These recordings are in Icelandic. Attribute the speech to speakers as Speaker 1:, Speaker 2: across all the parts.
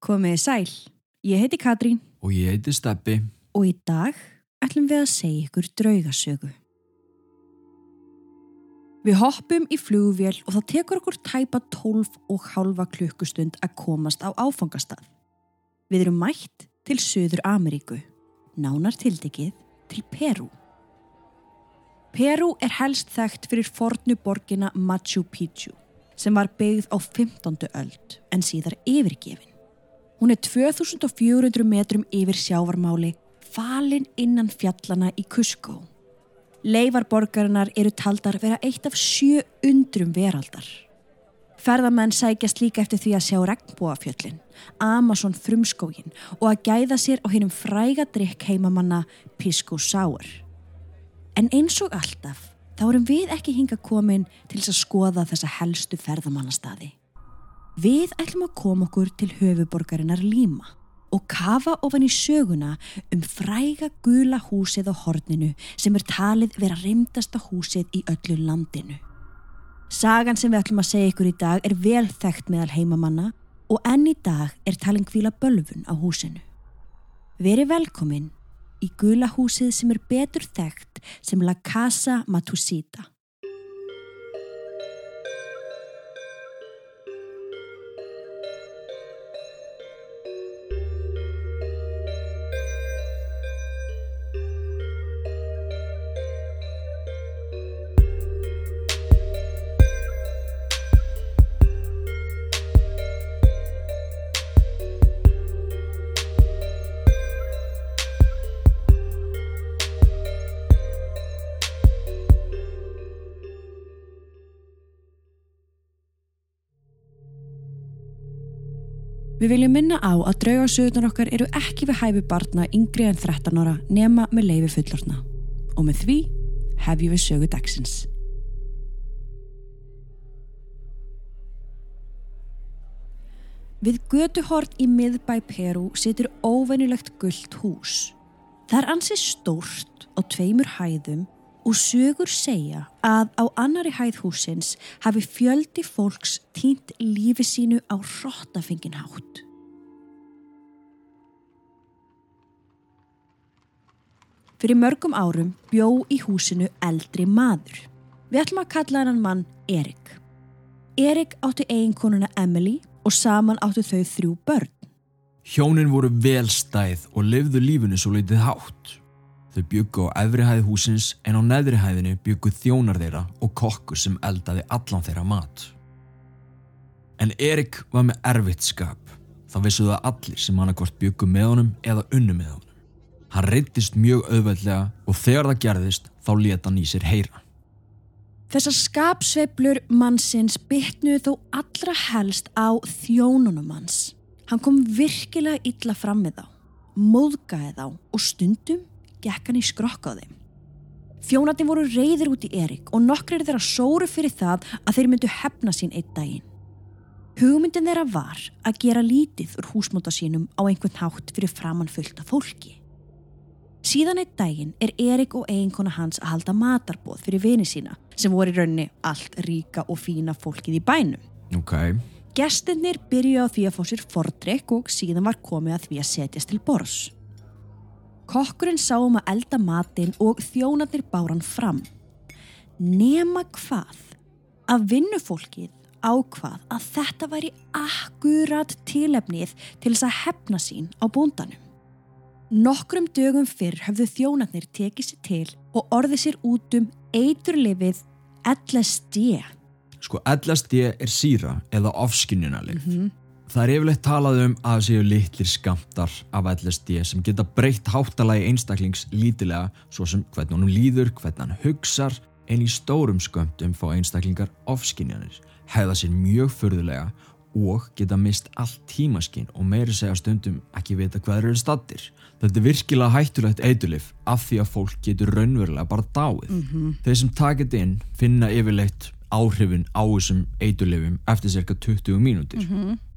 Speaker 1: Komiði sæl, ég heiti Katrín
Speaker 2: Og ég heiti Steppi.
Speaker 1: og í dag ætlum við að segja ykkur draugasögu. Við hoppum í flugvél og það tekur okkur tæpa 12 og halva klukkustund að komast á áfangastað. Við erum mætt til Suður Ameríku, nánar tildekið til Peru. Peru er helst þekkt fyrir fornu borgina Machu Picchu sem var byggð á 15. öld en síðar yfirgefin. Hún er 2400 metrum yfir sjávarmáli, falin innan fjallana í Cusco. Leifar borgarinnar eru taldar vera eitt af sjö undrum veraldar. Ferðamenn sækjast líka eftir því að sjá regnbúafjöllin, Amazon frumskógin og að gæða sér á hinnum fræga drikk heimamanna Pisco Sour. En eins og alltaf, þá erum við ekki hinga komin til að skoða þessa helstu ferðamannastaði. Við ætlum að koma okkur til höfuborgarinnar Líma og kafa ofan í söguna um fræga gula húsið á horninu sem er talið vera reymdasta húsið í öllu landinu. Sagan sem við ætlum að segja ykkur í dag er vel þekkt meðal heimamanna og enn í dag er talin kvíla bölfun á húsinu. Veri velkomin í gula húsið sem er betur þekkt sem La Casa Matusita. Við viljum minna á að draugarsöðunar okkar eru ekki við hæfi barna yngri en 13 ára nema með leifi fullorna. Og með því hefjum við sögu dagsins. Við götuhort í miðbæ Peru situr óvenjulegt gullt hús. Það er ansið stórt á tveimur hæðum og sögur segja að á annari hæð húsins hafi fjöldi fólks týnt lífi sínu á hrottafengin hátt. Fyrir mörgum árum bjó í húsinu eldri maður. Við ætlum að kalla hann mann Erik. Erik átti eiginkonuna Emily og saman áttu þau þrjú börn.
Speaker 2: Hjónin voru velstæð og lifðu lífinu svo leitið hátt. Þau byggu á efri hæði húsins en á neðri hæðinu byggu þjónar þeirra og kokkur sem eldaði allan þeirra mat. En Erik var með erfitt skap. Það vissu það allir sem hann akkvort byggu með honum eða unnu með honum. Hann reyndist mjög auðveldlega og þegar það gerðist þá leta hann í sér heyra.
Speaker 1: Þessar skapsveiflur mannsins bytnuð þó allra helst á þjónunum hans. Hann kom virkilega illa fram með þá, móðgaði þá og stundum gekk hann í skrokk á þeim. Þjónandi voru reyðir út í Erik og nokkrir þeirra sóru fyrir það að þeir myndu hefna sín einn daginn. Hugmyndin þeirra var að gera lítið úr húsmóta sínum á einhvern hátt fyrir framann fullt af fólki. Síðan einn daginn er Erik og eiginkona hans að halda matarbóð fyrir vini sína sem voru í raunni allt ríka og fína fólkið í bænum.
Speaker 2: Ok,
Speaker 1: Gestirnir byrjuði á því að fá sér fordrykk og síðan var komið að því að setjast til bors. Kokkurinn sá um að elda matinn og þjónarnir báran fram. Nema hvað að vinnufólkið ákvað að þetta væri akkurat tilefnið til þess að hefna sín á bóndanum. Nokkrum dögum fyrr höfðu þjónarnir tekið sér til og orðið sér út um eiturlifið LSD.
Speaker 2: sko LSD er síra eða ofskynjunarlif. Það er yfirleitt talað um að það séu litlir skamtar af LSD sem geta breytt háttalagi einstaklings lítilega svo sem hvernig honum líður, hvernig hann hugsar en í stórum skömmtum fá einstaklingar ofskynjanir, hefða sér mjög förðulega og geta mist allt tímaskinn og meiri segja stundum ekki vita hvað eru stattir. Þetta er virkilega hættulegt eitulif af því að fólk getur raunverulega bara dáið. Þeir sem takit inn finna yfirleitt áhrifin á þessum eitulifum eftir cirka 20 mínútur.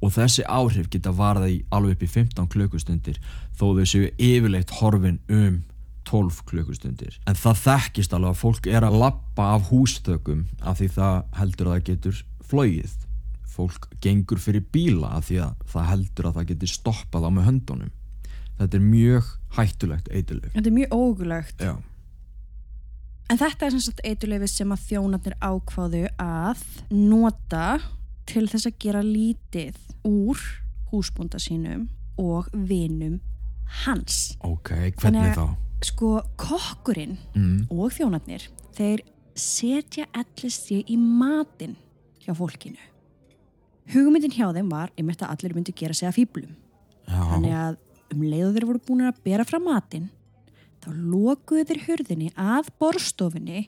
Speaker 2: Og þessi áhrif geta varða í alveg upp í 15 klukkustundir þó þau séu yfirleitt horfin um 12 klukkustundir. En það þekkist alveg að fólk er að lappa af hústökum af því það heldur að það getur flóið fólk gengur fyrir bíla af því að það heldur að það geti stoppað á með höndunum. Þetta er mjög hættulegt eiturlif
Speaker 1: Þetta er mjög ógulegt.
Speaker 2: já,
Speaker 1: En þetta er sem sagt eiturleifi sem að þjónarnir ákváðu að nota til þess að gera lítið úr húsbúnda sínum og vinum hans.
Speaker 2: ok, hvernig þá?
Speaker 1: Sko, kokkurinn
Speaker 2: Mm,
Speaker 1: og þjónarnir, þeir setja ellist ég í matinn hjá fólkinu. Hugmyndin hjá þeim var einmitt að allir myndu gera sig að fýblum. Þannig að um leiðu þeir voru búin að bera fram matinn, þá lokuðu þeir hurðinni að borstofinni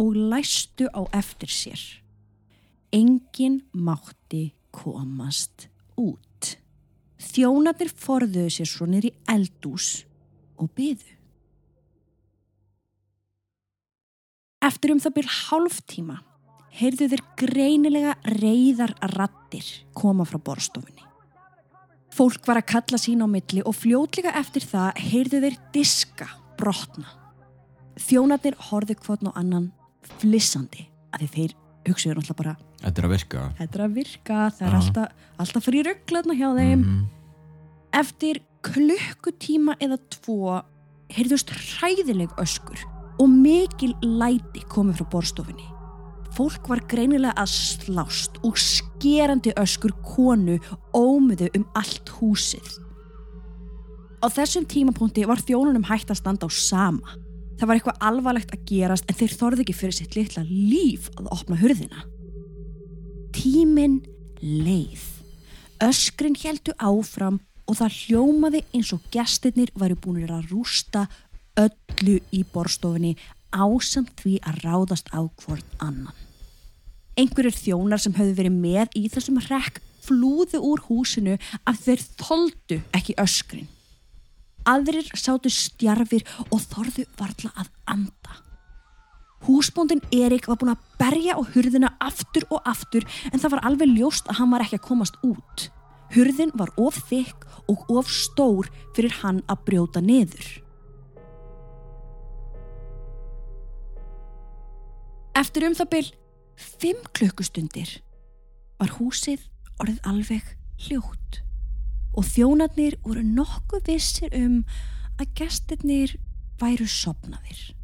Speaker 1: og læstu á eftir sér. Engin mátti komast út. Þjónarnir forðuðu sér svo í eldús og byðu. Eftir um það byrj hálftíma heyrðu þeir greinilega reyðar rattir koma frá borstofunni. Fólk var að kalla sín á milli og fljótlega eftir það heyrðu þeir diska brotna. Þjónarnir horfðu hvotn og annan flissandi að þeir hugsaðu náttúrulega bara
Speaker 2: þetta er að virka
Speaker 1: þetta er að virka, það er alltaf, alltaf fyrir rugglaðna hjá þeim.
Speaker 2: Mhm.
Speaker 1: Eftir klukkutíma eða tvo heyrðust hræðileg öskur og mikil læti komið frá borstofinni. Fólk var greinilega að slást og skerandi öskur konu ómiðu um allt húsið. Á þessum tímapunkti var þjónunum hægt að standa á sama. Það var eitthvað alvarlegt að gerast en þeir þorði ekki fyrir sitt litla líf að opna hurðina. Tíminn leið. Öskrin heldu áfram og það hljómaði eins og gestirnir væri búinir að rústa öllu í borstofinni ásamt því að ráðast á hvort annan. Einhverjir þjónar sem höfðu verið með í þessum rekk flúðu úr húsinu að þeir þoldu ekki öskrin. Aðrir sátu stjarfir og þorðu varla að anda. Húsbóndin Erik var búin að berja á hurðina aftur og aftur en það var alveg ljóst að hann var ekki að komast út. Hurðin var of þykk og of stór fyrir hann að brjóta niður. Eftir um það byll fimm klukkustundir var húsið orðið alveg hljótt og þjónarnir voru nokkuð vissir um að gestirnir væru sopnaðir.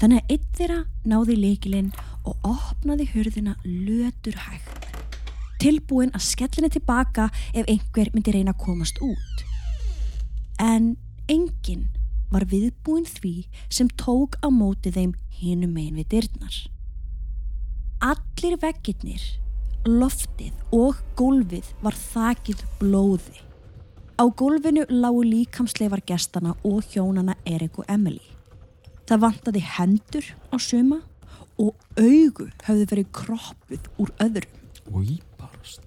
Speaker 1: Þannig að einn þeirra náði leikilinn og opnaði hurðina lötur hægt. Tilbúin að skellinni tilbaka ef einhver myndi reyna að komast út. En enginn var viðbúin því sem tók á móti þeim hinum megin við dyrnar. Allir veggirnir, loftið og gólfið var þakið blóði. Á gólfinu lágu líkamsleifar gestana og hjónana Erik og Emily. Það vantaði hendur á suma og augu höfðu verið kroppuð úr öðrum.
Speaker 2: og íbarast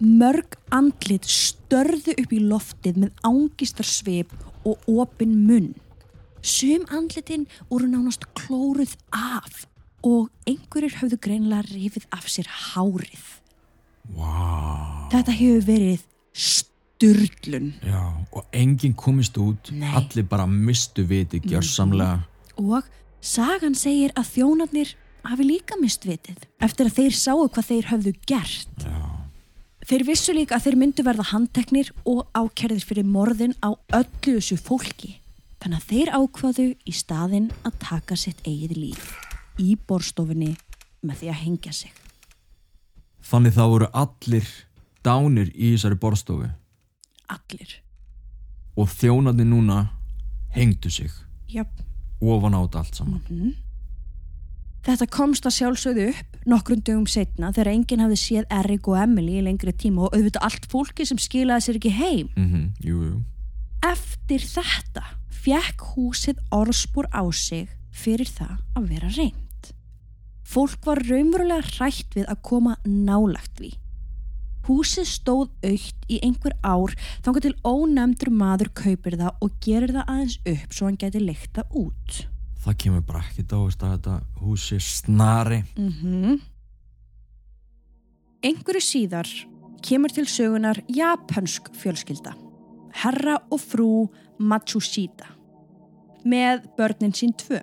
Speaker 1: Mörg andlit störðu upp í loftið með ángistar svip og opin munn. Sum andlitin voru nánast klóruð af og einhverjir höfðu greinlega rifið af sér hárið.
Speaker 2: wow.
Speaker 1: Þetta hefur verið styrlun
Speaker 2: já, og enginn komist út
Speaker 1: Nei.
Speaker 2: allir bara mistu viti gjörsamlega
Speaker 1: og sagan segir að þjónarnir hafi líka mist vitið eftir að þeir sáu hvað þeir höfðu gert.
Speaker 2: já,
Speaker 1: Þeir vissu líka að þeir myndu verða handteknir og ákerðir fyrir morðin á öllu þessu fólki. Þannig að þeir ákvaðu í staðinn að taka sitt eigið líf í borstofinni með því að hengja sig.
Speaker 2: þannig þá voru allir dánir í þessari borstofu
Speaker 1: Allir.
Speaker 2: og þjónandi núna hengdu sig
Speaker 1: Jöp.
Speaker 2: ofan á þetta allt saman
Speaker 1: Þetta komst að sjálfsögðu upp nokkrum dögum setna þegar enginn hafði séð Erik og Emily í lengri tíma og auðvitað allt fólki sem skilaði sér ekki heim.
Speaker 2: mm jú, jú.
Speaker 1: Eftir þetta fekk húsið orðspor á sig fyrir það að vera reynd. Fólk var raunverulega hrætt við að koma nálagt við. Húsið stóð aukt í einhver ár þangar til ónefndur maður kaupir það og gerir það aðeins upp svo hann geti leikta út.
Speaker 2: það kemur bara ekkert á veist, að þetta húsi snari
Speaker 1: Mm Einhverju síðar kemur til sögunar japansk fjölskylda, herra og frú Matsushita, með börnin sín tvö.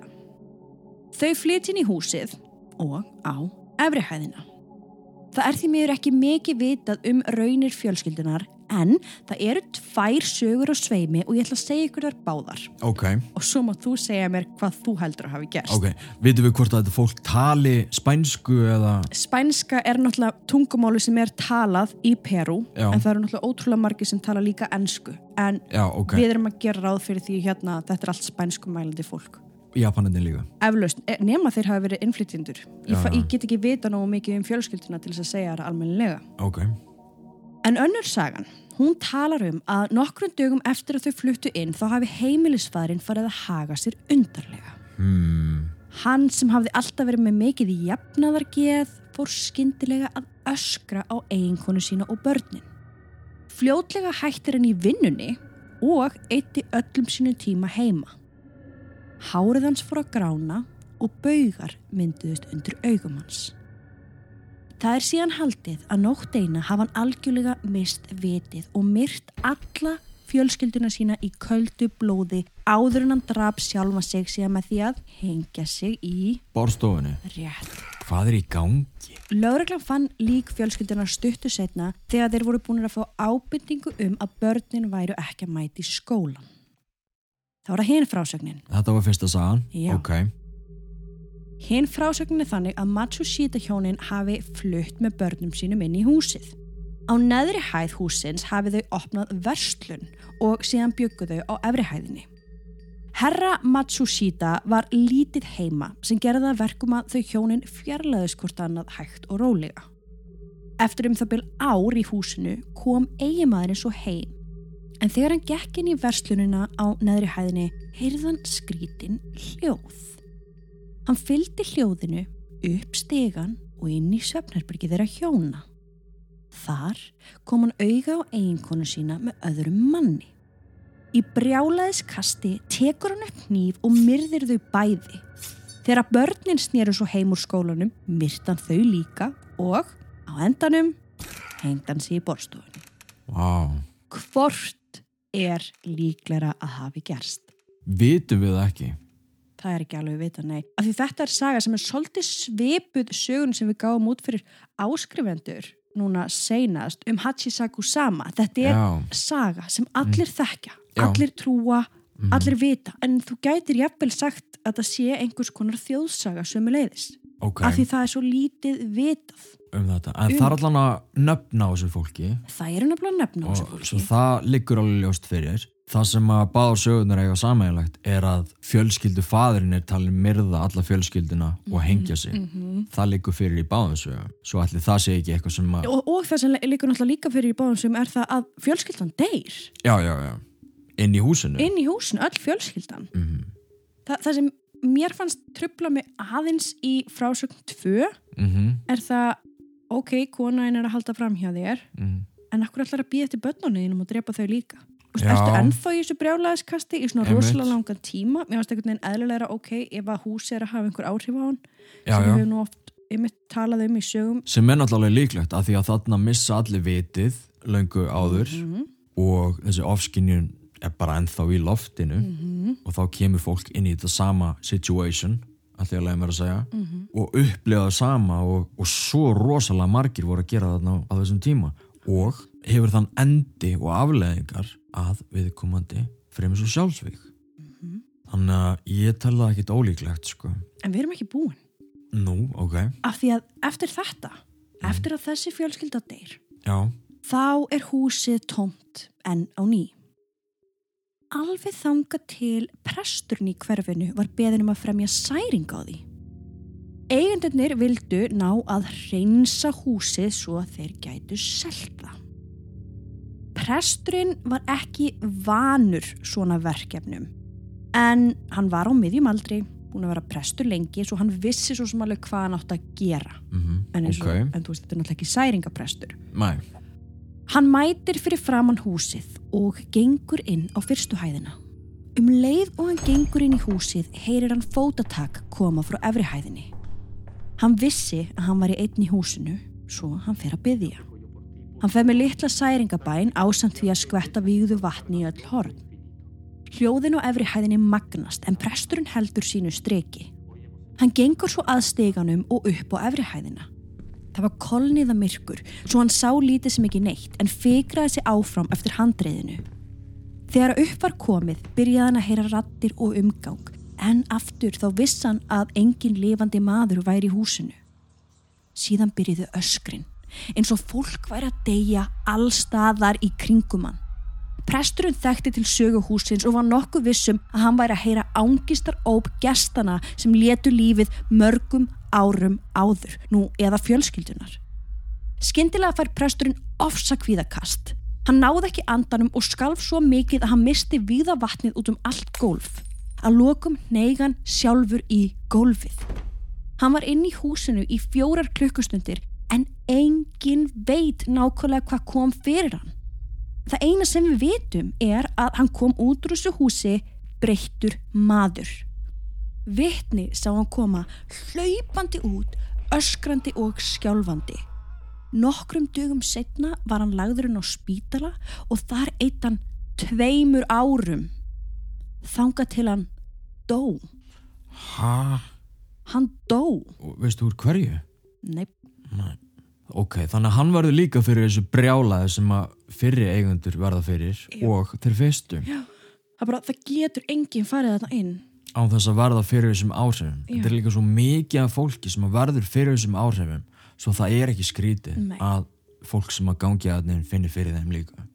Speaker 1: Þau flyttin í húsið og á efrihæðina. Það er því miður ekki mikið vitað um raunir fjölskyldunar en það eru tvær sögur á sveimi og ég ætla að segja ykkur þar báðar.
Speaker 2: Ok,
Speaker 1: Og svo má þú segja mér hvað þú heldur að hafi gerst.
Speaker 2: ok. Vitum við hvort að þetta fólk tali spænsku eða...
Speaker 1: Spænska er náttúrulega tungumáli sem er talað í Peru
Speaker 2: Já.
Speaker 1: en það eru náttúrulega ótrúlega margir sem tala líka ensku en
Speaker 2: Já, ok.
Speaker 1: við erum að gera ráð fyrir því hérna að þetta er allt spænskumælandi fólk.
Speaker 2: Japanandi líka.
Speaker 1: Eflaust, eh, nema þeir hafa verið innflytjendur. Ég,
Speaker 2: já.
Speaker 1: ég get ekki vita nógu mikið um fjölskylduna til þess að segja það almennilega.
Speaker 2: Ok.
Speaker 1: En önnur sagan, hún talar um að nokkrum dögum eftir að þau fluttu inn þá hafi heimilisfæðurinn farið að haga sér undarlega.
Speaker 2: Hmm.
Speaker 1: Hann sem hafði alltaf verið með mikið í jafnaðargeð fór skyndilega að öskra á eiginkonu sína og börnin. Fljótlega hættir hann í vinnunni og eitti öllum sínum tíma heima. Hárið hans fór að grána og baugar mynduðust undir augum hans. Það er síðan haldið að nótt eina hafa hann algjörlega mist vitið og myrt alla fjölskylduna sína í köldu blóði áður en hann draf sjálfa sig síðan með því að hengja sig í
Speaker 2: Borstofunni.
Speaker 1: rétt.
Speaker 2: Hvað er í gangi?
Speaker 1: Lögreglan fann lík fjölskylduna stuttu setna þegar þeir voru búin að fá ábyrningu um að börnin væru ekki að mæti skólan. Það var að hinn frásögnin.
Speaker 2: Þetta var fyrsta sagan?
Speaker 1: Já.
Speaker 2: Ok.
Speaker 1: Hinn frásögnin er þannig að Matsushita hjónin hafi flutt með börnum sínum inn í húsið. Á neðri hæð húsins hafi þau opnað verslun og síðan byggu þau á efri hæðinni. Herra Matsushita var lítið heima sem gerði það verkum að þau hjónin fjarlæðis hvort annað hægt og rólega. Eftir um það byl ár í húsinu kom eigimaðurinn svo heim en þegar hann gekk inn í verslunina á neðri hæðinni heyrðan skrítin hljóð. Hann fylgdi hljóðinu upp stegan og inn í svefnherbyrgi þeirra hjóna. Þar kom hann auga á eiginkonu sína með öðrum manni. Í brjálaðis kasti tekur hann upp hníf og myrðir þau bæði. Þegar börnin snýru svo heim úr skólanum, myrt hann þau líka og á endanum hengd hann sig í borstofunni.
Speaker 2: Vá.
Speaker 1: Hvort er líklæra að hafi gerst?
Speaker 2: Vitum við það ekki?
Speaker 1: Það er ekki alveg að vita, nei. Af því þetta er saga sem er svolítið svipuð sögun sem við gáum út fyrir áskrifendur núna seinast um Hachisaku Sama. Þetta er
Speaker 2: Já.
Speaker 1: saga sem allir þekkja,
Speaker 2: Já.
Speaker 1: allir trúa,
Speaker 2: Mhm.
Speaker 1: allir vita. En þú gætir jafnvel sagt að það sé einhvers konar þjóðsaga sömu leiðis.
Speaker 2: Ok.
Speaker 1: Af því það er svo lítið vitað.
Speaker 2: Um þetta. En
Speaker 1: Um-
Speaker 2: það er allan að nöfna á þessu fólki.
Speaker 1: Það er nefnilega nefn á þessu
Speaker 2: og svo
Speaker 1: fólki.
Speaker 2: það liggur alveg ljóst fyrir það sem að báða sögurnar eiga samægilegt er að fjölskyldu faðurinn er talin myrða alla fjölskylduna
Speaker 1: Mhm,
Speaker 2: og hengja sig það liggur fyrir í báðum sögum svo allir það sé ekki eitthvað sem að
Speaker 1: Og, og það sem líkur náttúrulega líka fyrir í báðum sem er það að fjölskyldan deyr
Speaker 2: já, já, já, inn í húsinu
Speaker 1: inn í húsinu, öll fjölskyldan.
Speaker 2: Mhm,
Speaker 1: Þa, það sem mér fannst trubla mig aðeins í frásögn 2
Speaker 2: mhm,
Speaker 1: er það, ok, konaðin er að halda fram hjá þér,
Speaker 2: mhm
Speaker 1: en akkur ætlar að býja eftir börnunniðinum og drepa þau líka. Þú veist, ertu ennþá í þessu brjálæðiskasti í svona rosalega langan tíma? Mér finnst einhvern veginn eðlilega ok ef að húsi er að hafa einhver áhrif á hann
Speaker 2: já,
Speaker 1: sem
Speaker 2: já.
Speaker 1: við nú oft einmitt talað um í sögum.
Speaker 2: sem er náttúrulega líklegt að því að þarna missa allir vitið löngu áður
Speaker 1: Mhm.
Speaker 2: og þessi ofskinjun er bara ennþá í loftinu
Speaker 1: Mhm.
Speaker 2: og þá kemur fólk inn í þetta sama situation allir að leiða mér að segja
Speaker 1: Mhm.
Speaker 2: og upplega það sama og, og svo rosalega margir voru að gera þarna á, þessum tíma og hefur þann endi og afleðingar að viðkomandi fremur svo sjálfsvík
Speaker 1: Mhm.
Speaker 2: þannig að ég tel það ekkit ólíklegt sko.
Speaker 1: En við erum ekki búin.
Speaker 2: nú, ok,
Speaker 1: Af því að eftir þetta, eftir að þessi fjölskylda deyr,
Speaker 2: já
Speaker 1: þá er húsið tómt en á ný. Alveg þanga til presturinn í hverfinu var beðin um að fremja særing á því. Eigendurnir vildu ná að reynsa húsið svo að þeir gætu selta. Presturinn var ekki vanur svona verkefnum en hann var á miðjum aldri, búin að vera prestur lengi svo hann vissi svo sem alveg hvað hann átt að gera.
Speaker 2: mm
Speaker 1: En, eins og,
Speaker 2: ok,
Speaker 1: en þú veist, þetta er náttúrulega ekki særingaprestur.
Speaker 2: mæ
Speaker 1: Hann mætir fyrir framann húsið og gengur inn á fyrstu hæðina. Um leið og hann gengur inn í húsið heyrir hann fótatak koma frá efri hæðinni. Hann vissi að hann var í einn í húsinu, svo hann fer að byggja. Hann fer með litla særingabæn ásamt því að skvetta vígðu vatni í öll horn. Hljóðin á efri hæðinni magnast en presturinn heldur sínu streki. Hann gengur svo að steganum og upp á efri hæðina. Það var kolniða myrkur, svo hann sá lítið sem ekki neitt en fikraði sig áfram eftir handreiðinu. Þegar upp var komið byrjaði hann að heyra rattir og umgang en aftur þá vissan að engin lifandi maður væri í húsinu. Síðan byrjiði öskrin eins og fólk væri að deyja allstaðar í kringum hann. Presturinn þekkti til söguhúsins og var nokkuð vissum að hann væri að heyra ángistar óp gestana sem letu lífið mörgum árum áður, nú eða fjölskyldunar. Skyndilega fær presturinn ofsa kvíðakast. Hann náði ekki andanum og skalf svo mikið að hann misti víða vatnið út um allt gólf. Að lokum neygan sjálfur í gólfið. Hann var inn í húsinu í fjórar klukkustundir en engin veit nákvæmlega hvað kom fyrir hann. Það eina sem við vitum er að hann kom út úr þessu húsi breyttur maður. Vittni sá hann koma hlaupandi út, öskrandi og skjálfandi. Nokkrum dögum setna var hann lagðurinn á spítala og þar eitt hann tveimur árum. Þanga til hann dó.
Speaker 2: Hæ?
Speaker 1: Hann dó.
Speaker 2: Og Veistu úr hverju?
Speaker 1: Nei,
Speaker 2: Nei. Ok, þannig að hann verður líka fyrir þessu brjálaði sem að fyrri eigundur verða fyrir
Speaker 1: Já.
Speaker 2: og þeir fyrstu
Speaker 1: það, bara, það getur enginn farið þarna inn.
Speaker 2: Á þess að verða fyrir þessum áhrifum.
Speaker 1: Já.
Speaker 2: Þetta er líka svo mikið af fólki sem að verður fyrir þessum áhrifum svo það er ekki skrítið
Speaker 1: Nei.
Speaker 2: að fólk sem að gangi að þeim finnir fyrir þeim líka.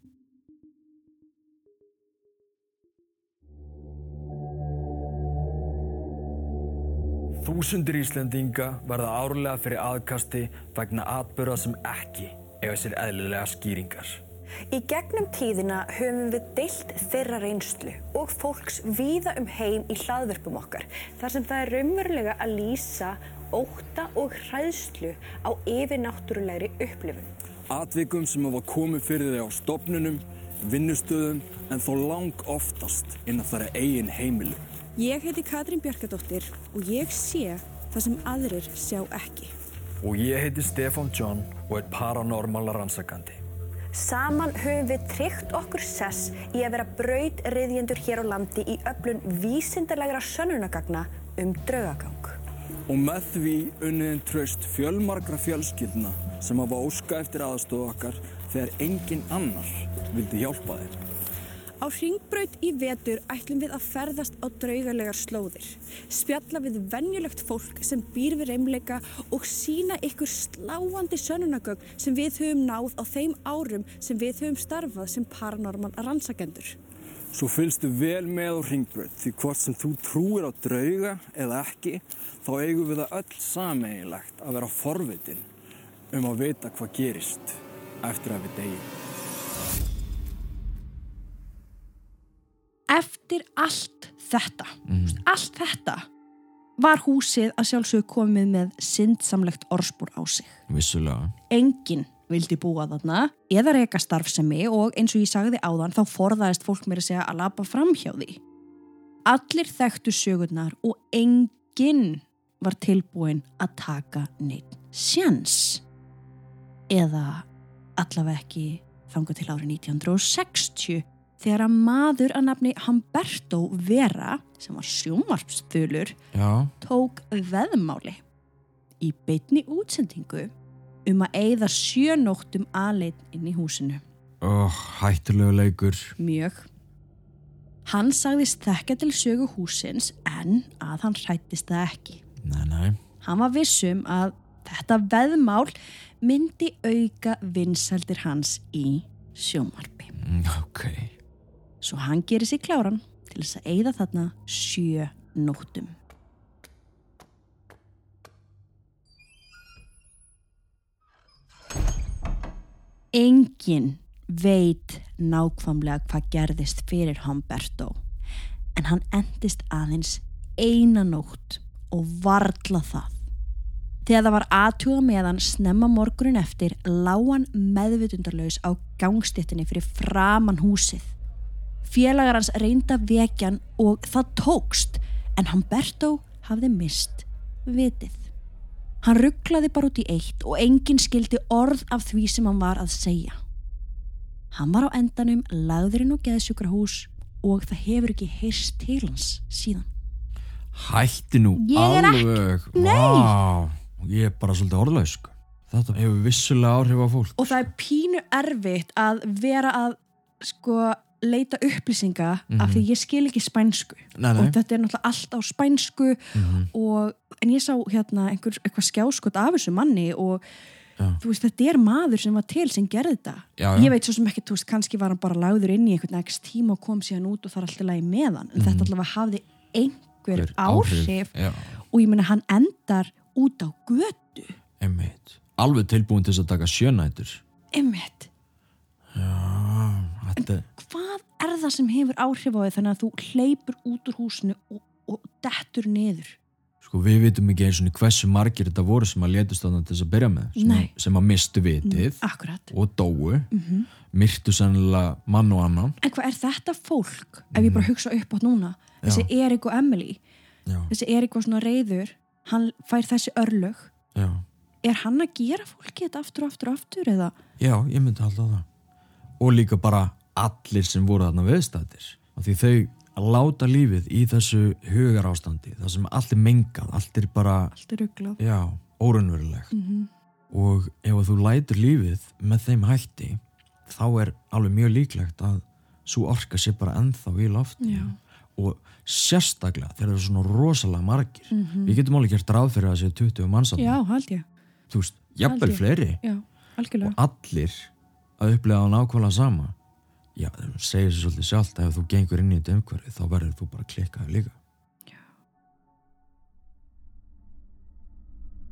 Speaker 3: Þúsundir Íslendinga verða árlega fyrir aðkasti vegna atbyrða sem ekki eiga sér eðlilega skýringar.
Speaker 4: Í gegnum tíðina höfum við deilt þeirra reynslu og fólks víða um heim í hlaðverpum okkar þar sem það er raunverulega að lýsa óta og hræðslu á yfirnáttúrulegri upplifun.
Speaker 3: Atvikum sem hafa komið fyrir þig á stopnunum, vinnustöðum en þó lang oftast innan þar eigin heimilu.
Speaker 5: Ég heiti Katrín Bjarkadóttir og ég sé það sem aðrir sjá ekki.
Speaker 3: Og ég heiti Stefán John og er paranormala rannsakandi.
Speaker 4: Saman höfum við tryggt okkur sess í að vera braut reyðjendur hér á landi í öflun vísindarlegra sönnunagagna um draugagang.
Speaker 3: Og með því unniðin tröst fjölmargra fjölskyldna sem hafa óska eftir aðstofu okkar þegar engin annar vildi hjálpa þeim.
Speaker 5: Á ringbraut í vetur ætlum við að ferðast á draugalegar slóðir, spjalla við venjulegt fólk sem býr við reymleika og sína ykkur sláandi sönnunagögn sem við höfum náð á þeim árum sem við höfum starfað sem paranormal rannsakendur.
Speaker 3: Svo fylgstu vel með á ringbröð því hvort sem þú trúir á drauga eða ekki þá eigum við það öll sameiginlegt að vera forvitin um að vita hvað gerist eftir að við deyjum.
Speaker 1: Eftir allt þetta, allt þetta var húsið að sjálfsög komið með syndsamlegt orspor á sig.
Speaker 2: Vissulega.
Speaker 1: Enginn vildi búa þarna eða reyka starfsemi og eins og ég sagði áðan þá forðaðist fólk mér að segja að lapa fram hjá því. Allir þekktu sögurnar og enginn var tilbúin að taka neitt sjans. Eða allavega ekki þangað til árið 1960 þegar að maður að nafni Humberto Vera sem var sjómarpsþulur tók veðmáli í beinni útsendingu um að eigða sjönóttum aðleit inn í húsinu.
Speaker 2: Oh, hættulegu leikur.
Speaker 1: Mjög. Hann sagðist þekka til sögu húsins en að hann hrættist það ekki.
Speaker 2: Nei, nei.
Speaker 1: Hann var vissum að þetta veðmál myndi auka vinsældir hans í sjómarpi.
Speaker 2: Mm, Ok.
Speaker 1: Svo hann gerir sig kláran til þess að eigða þarna sjö nóttum. Engin veit nákvæmlega hvað gerðist fyrir Humberto en hann endist aðeins eina nótt og varla það. Þegar það var aðtuga með hann snemma morgunin eftir lágan meðvitundarlaus á gangstéttinni fyrir framan húsið. Félagar hans reynda vekjan og það tókst en Humberto hafði mist vitið. Hann rugglaði bara út í eitt og enginn skildi orð af því sem hann var að segja. Hann var á endanum lagðurinn og geðsjúkrahús og það hefur ekki heyrst til hans síðan.
Speaker 2: Hætti nú alveg.
Speaker 1: Nei.
Speaker 2: Vá. Ég er bara svolítið orðlaug, sko. þetta hefur vissulega áhrif á fólk
Speaker 1: og það er pínu erfitt að vera að sko leita upplýsinga af því ég skil ekki spænsku.
Speaker 2: Nei, nei.
Speaker 1: og þetta er náttúrulega allt á spænsku og, en ég sá hérna einhver, eitthvað skjáskot af þessu manni og
Speaker 2: Já.
Speaker 1: þú veist þetta er maður sem var til sem gerði þetta.
Speaker 2: Já, já.
Speaker 1: ég veit svo sem ekki, þú veist, kannski var hann bara lagður inn í einhvern x tíma og kom síðan út og það er alltaf lagi með hann. En þetta allavega hafði einhver
Speaker 2: Hver
Speaker 1: áhrif,
Speaker 2: já,
Speaker 1: og ég meina hann endar út á götu.
Speaker 2: Einmitt. Alveg tilbúin til þess að taka sjönætur
Speaker 1: einmitt,
Speaker 2: þetta,
Speaker 1: hvað er það sem hefur áhrif á því þannig að þú hleypur út úr húsinu og, og dettur niður?
Speaker 2: Sko við vitum ekki eins og hversu margir þetta voru sem að þarna til þess að byrja með sem, að, sem að mistu vitið
Speaker 1: akkurat,
Speaker 2: og dóu. Myrtu sennilega mann og annan.
Speaker 1: En hvað er þetta fólk ef ég bara hugsa upp átt núna? Þessi Erik og Emily.
Speaker 2: Já,
Speaker 1: þessi Erik var svona reyður hann fær þessi örlög.
Speaker 2: Já,
Speaker 1: er hann að gera fólki þetta aftur og aftur og aftur eða?
Speaker 2: Já, ég myndi alltaf það. Og líka bara allir sem voru þarna viðstættir af því þau að láta lífið í þessu hugar ástandi það sem allt er mengað, allt er bara
Speaker 1: allt er rugglað
Speaker 2: já, órunverulegt og ef þú lætur lífið með þeim hætti þá er alveg mjög líklegt að svo orka sé bara ennþá í lofti og sérstaklega þegar það eru svona rosalega margir. Við getum alveg gert ráð fyrir að það sé 20 mannsam
Speaker 1: já, held ég,
Speaker 2: þú veist, jafnvel fleiri.
Speaker 1: Já,
Speaker 2: og allir að upplega á nákvæmlega sama já, það segir sér svolítið sjálft að ef þú gengur inn í þetta umhverfi þá verður þú bara klikkaði líka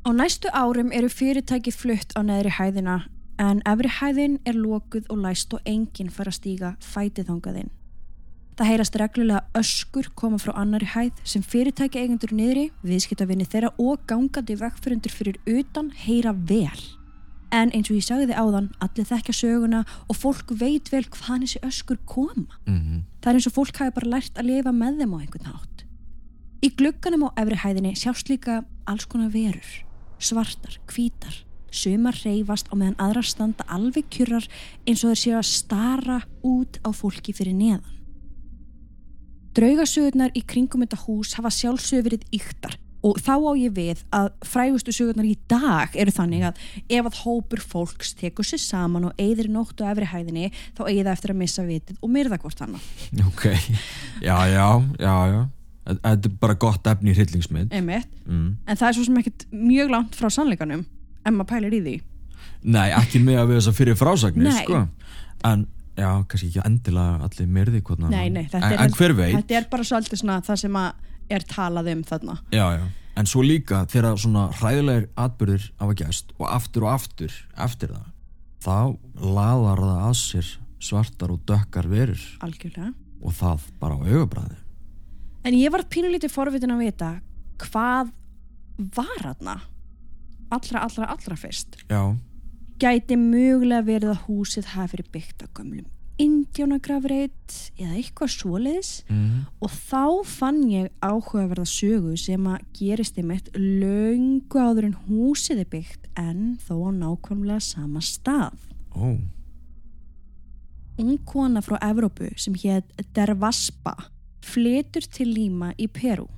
Speaker 1: Á næstu árum eru fyrirtæki flutt á neðri hæðina en efri hæðin er lokuð og læst og enginn fara að stíga fætið þangað inn. Það heyrast reglulega öskur koma frá annari hæð sem fyrirtæki eigendur niðri, viðskiptavinni þeirra og gangandi vegfyrundur fyrir utan heyra vel. En eins og ég sagði áðan, allir þekkja söguna og fólk veit vel hvaðan þessi öskur koma.
Speaker 2: mm
Speaker 1: Það er eins og fólk hafi bara lært að lifa með þeim á einhvern hátt. Í glugganum á efri hæðinni sjást líka alls konar verur, svartar, hvítar, sumar reyfast á meðan aðrar standa alveg kjurrar eins og þeir séu að stara út á fólki fyrir neðan. Draugasögurnar í kringum þetta hús hafa sjálfsögur verið yktar og þá á ég við að frægustu sögurnar í dag eru þannig að ef að hópur fólks tekur sér saman og eigðir nótt á efri hæðinni þá eigi það eftir að missa vitið og myrða hvort annað.
Speaker 2: ok, já, já, já, já þetta er bara gott efni í hryllingsmynd mm.
Speaker 1: En það er svo sem ekkert mjög langt frá sannleikanum en maður pælir í því.
Speaker 2: Nei, ekki með að við þess að fyrir frásagnir sko. en já, kannski ekki endilega allir myrði hvort
Speaker 1: Nei, nei, þetta
Speaker 2: en, en hver veit
Speaker 1: þetta er bara svolítið svona það sem að er talað um þarna.
Speaker 2: já, já. en svo líka þegar svona hræðilegir atbyrðir hafa gæst og aftur og aftur eftir það þá laðar það að sér svartar og dökkar verur
Speaker 1: Algjörlega.
Speaker 2: og það bara á augabræði
Speaker 1: En ég var pínulítið forvitin að vita hvað var þarna allra, allra, allra fyrst.
Speaker 2: já,
Speaker 1: Gæti mögulega verið að húsið hafi verið byggt á gömlum indjónagrafreit eða eitthvað svoleiðis
Speaker 2: mm.
Speaker 1: og þá fann ég áhugaverða sögu sem að gerist einmitt löngu áður en húsið er byggt en þó á nákvæmlega sama stað.
Speaker 2: ó
Speaker 1: Ung kona frá Evrópu sem hétt Dervaspa flytur til Líma í Peru.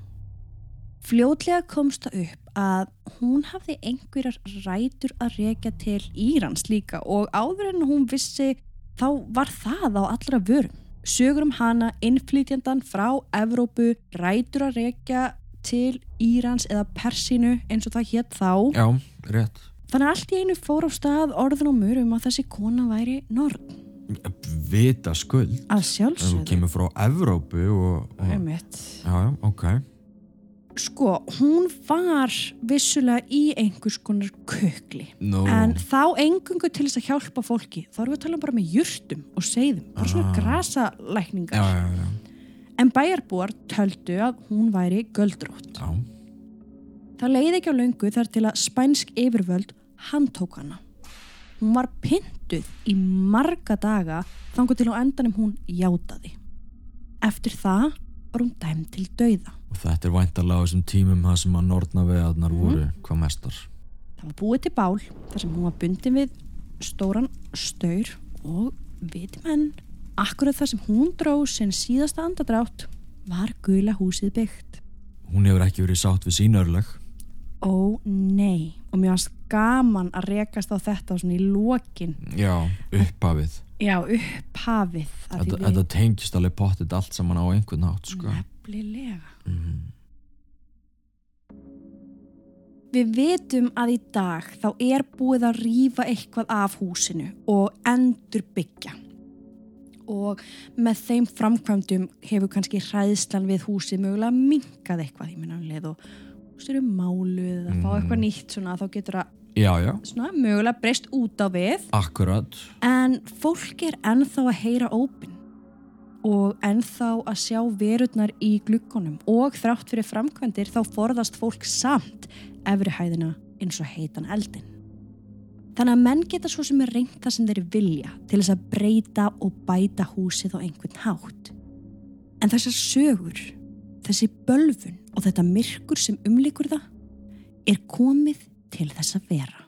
Speaker 1: Fljótlega komst það upp að hún hafði einhverjar rætur að rekja til Írans líka og áður en hún vissi þá var það á allra vörum. Sögur um hana innflytjandan frá Evrópu rætur að rekja til Írans eða Persínu eins og það hétt þá.
Speaker 2: já, rétt
Speaker 1: Þannig að allt í einu fór á stað orðin og mör um að þessi kona væri norn.
Speaker 2: vita skuld
Speaker 1: Að
Speaker 2: ef þú
Speaker 1: sjálfsögðu.
Speaker 2: kemur frá Evrópu og, og
Speaker 1: Einmitt.
Speaker 2: já, já, ok
Speaker 1: Sko, hún var vissulega í einhvers konar kökli.
Speaker 2: Nú,
Speaker 1: En þá engungu til þess að hjálpa fólki. Þá erum við að tala bara með jurtum og seiðum. Bara svona
Speaker 2: Ah.
Speaker 1: grasalækningar.
Speaker 2: já, já, já,
Speaker 1: En bæjarbúar töldu að hún væri göldrótt.
Speaker 2: já.
Speaker 1: Það leiði ekki á löngu þar til að spænsk yfirvöld handtók hana. Hún var pyntuð í marga daga þangu til á endanum hún játaði. Eftir það var hún dæm til dauða.
Speaker 2: Og þetta er væntalega á þessum tímum það sem að nortnaveðarnar
Speaker 1: Mhm.
Speaker 2: voru hvað mestar
Speaker 1: Það var búið til bál þar sem hún var bundin við stóran staur og viti menn, akkurat þar sem hún dró sinn síðasta andadrátt var gula húsið byggt.
Speaker 2: hún hefur ekki verið sátt við sín örleg
Speaker 1: Ó nei, og mér varst gaman að rekast á þetta svona í lokin.
Speaker 2: Já, upphafið.
Speaker 1: Já, upphafið.
Speaker 2: Þetta,
Speaker 1: við-
Speaker 2: tengist alveg pottit allt saman á einhvern hátt, sko.
Speaker 1: Nefnilega.
Speaker 2: Mhm.
Speaker 1: Við vitum að í dag þá er búið að rýfa eitthvað af húsinu og endur byggja. Og með þeim framkvæmdum hefur kannski hræðslan við húsið mögulega minkað eitthvað í minnanleið og hús eru máluð að fá
Speaker 2: Mhm.
Speaker 1: eitthvað nýtt svona þá getur það
Speaker 2: Já, já,
Speaker 1: svona mögulega breyst út á við.
Speaker 2: akkurat.
Speaker 1: En fólk er ennþá að heyra ópin og ennþá að sjá verurnar í glukkonum og þrátt fyrir framkvæmdir þá forðast fólk samt efri hæðina eins og heitan eldin. Þannig að menn geta svo sem er reynt það sem þeir vilja til þess að breyta og bæta húsið á einhvern hátt. En þessar sögur, þessi bölfun og þetta myrkur sem umlikur það er komið til þess að vera.